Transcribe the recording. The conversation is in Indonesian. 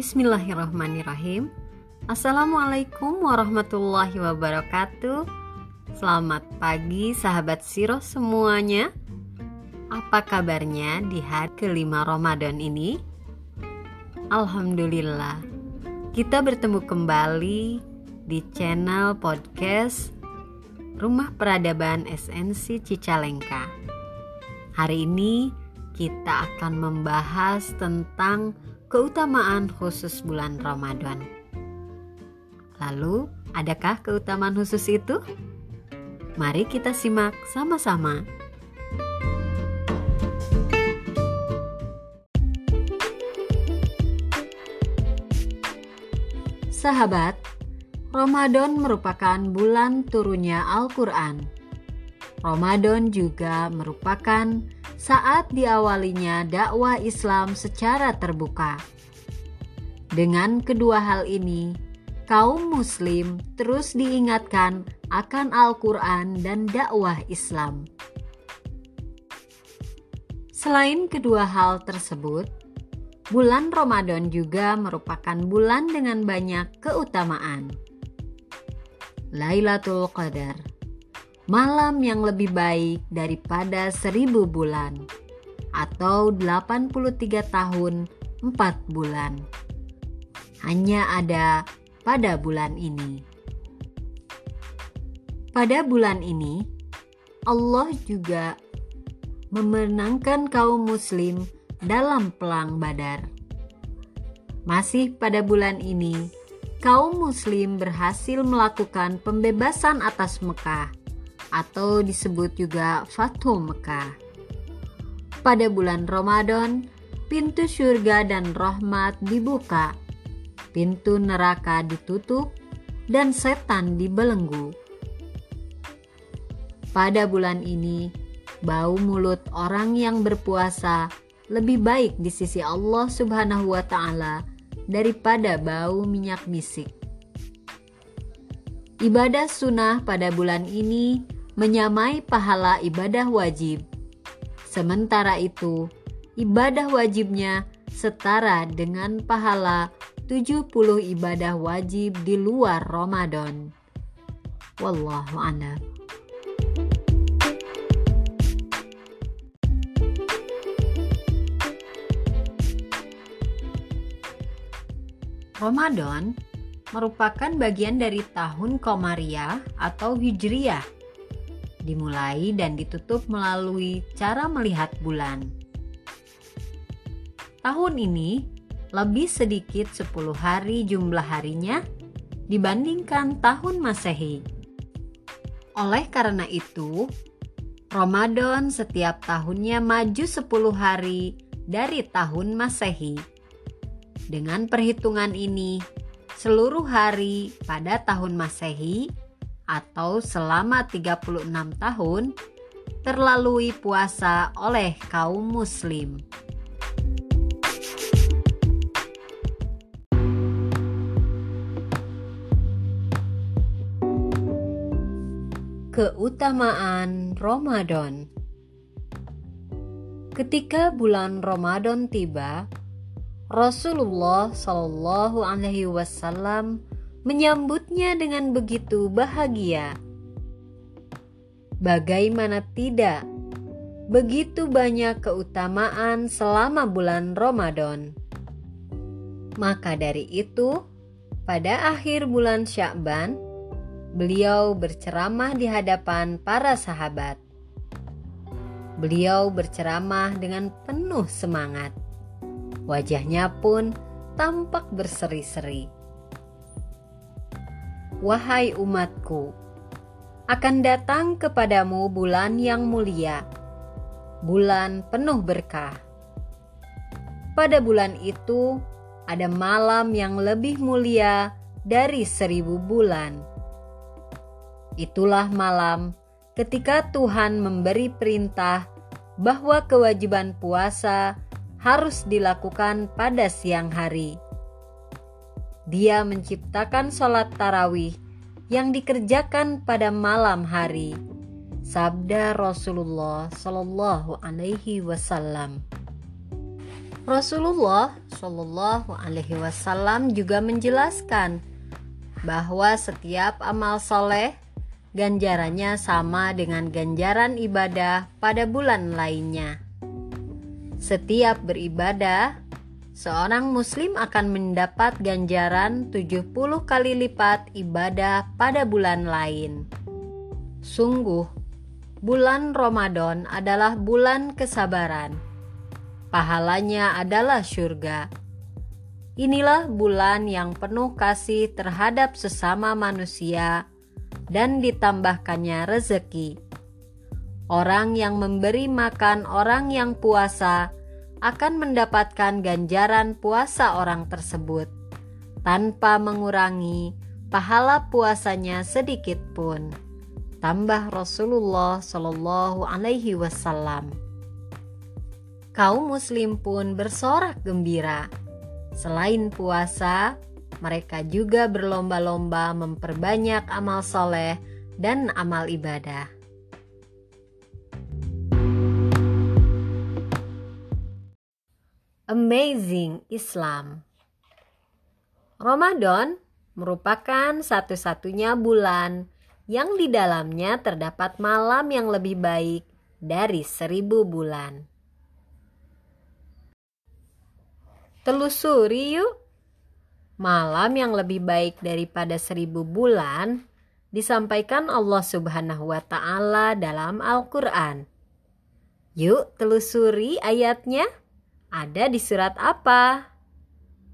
Bismillahirrahmanirrahim. Assalamualaikum warahmatullahi wabarakatuh. Selamat pagi sahabat Siro semuanya. Apa kabarnya di hari kelima Ramadan ini? Alhamdulillah, kita bertemu kembali di channel podcast Rumah Peradaban Esensi Cicalengka. Hari ini kita akan membahas tentang keutamaan khusus bulan Ramadan. Lalu, adakah keutamaan khusus itu? Mari kita simak sama-sama. Sahabat, Ramadan merupakan bulan turunnya Al-Quran. Ramadan juga merupakan saat diawalinya dakwah Islam secara terbuka. Dengan kedua hal ini, kaum Muslim terus diingatkan akan Al-Quran dan dakwah Islam. Selain kedua hal tersebut, Bulan Ramadan juga merupakan bulan dengan banyak keutamaan. Lailatul Qadar, malam yang lebih baik daripada seribu bulan, atau 83 tahun 4 bulan. Hanya ada pada bulan ini. Pada bulan ini, Allah juga memenangkan kaum muslim dalam Pelang Badar. Masih pada bulan ini, kaum Muslim berhasil melakukan pembebasan atas Mekah, atau disebut juga Fathu Mekah. Pada bulan Ramadan, pintu surga dan rahmat dibuka, pintu neraka ditutup, dan setan dibelenggu. Pada bulan ini, bau mulut orang yang berpuasa lebih baik di sisi Allah Subhanahu wa Ta'ala daripada bau minyak misik. Ibadah sunnah pada bulan ini menyamai pahala ibadah wajib. Sementara itu, ibadah wajibnya setara dengan pahala 70 ibadah wajib di luar Ramadan. Wallahu a'lam. Ramadan merupakan bagian dari tahun Komariah atau Hijriyah. Dimulai dan ditutup melalui cara melihat bulan. Tahun ini lebih sedikit 10 hari jumlah harinya dibandingkan tahun Masehi. Oleh karena itu, Ramadan setiap tahunnya maju 10 hari dari tahun Masehi. Dengan perhitungan ini, seluruh hari pada tahun Masehi atau selama 36 tahun terlalui puasa oleh kaum muslim. Keutamaan Ramadan Ketika bulan Ramadan tiba, Rasulullah Shallallahu Alaihi Wasallam menyambutnya dengan begitu bahagia. Bagaimana tidak? Begitu banyak keutamaan selama bulan Ramadan. Maka dari itu, pada akhir bulan Syakban, beliau berceramah di hadapan para sahabat. Beliau berceramah dengan penuh semangat Wajahnya pun tampak berseri-seri. Wahai umatku, akan datang kepadamu bulan yang mulia, bulan penuh berkah. Pada bulan itu ada malam yang lebih mulia dari seribu bulan. Itulah malam ketika Tuhan memberi perintah bahwa kewajiban puasa harus dilakukan pada siang hari. Dia menciptakan sholat tarawih yang dikerjakan pada malam hari. Sabda Rasulullah Shallallahu Alaihi Wasallam. Rasulullah Shallallahu Alaihi Wasallam juga menjelaskan bahwa setiap amal soleh ganjarannya sama dengan ganjaran ibadah pada bulan lainnya. Setiap beribadah, seorang muslim akan mendapat ganjaran 70 kali lipat ibadah pada bulan lain. Sungguh, bulan Ramadan adalah bulan kesabaran pahalanya adalah surga. Inilah bulan yang penuh kasih terhadap sesama manusia dan ditambahkannya rezeki. Orang yang memberi makan orang yang puasa akan mendapatkan ganjaran puasa orang tersebut tanpa mengurangi pahala puasanya sedikit pun. Tambah Rasulullah Shallallahu Alaihi Wasallam kaum muslim pun bersorak gembira. Selain puasa, mereka juga berlomba-lomba memperbanyak amal soleh dan amal ibadah. Amazing Islam Ramadan merupakan satu-satunya bulan yang di dalamnya terdapat malam yang lebih baik dari seribu bulan. Telusuri yuk. Malam yang lebih baik daripada seribu bulan disampaikan Allah Subhanahu wa Ta'ala dalam Al-Quran. Yuk, telusuri ayatnya. Ada di surat apa?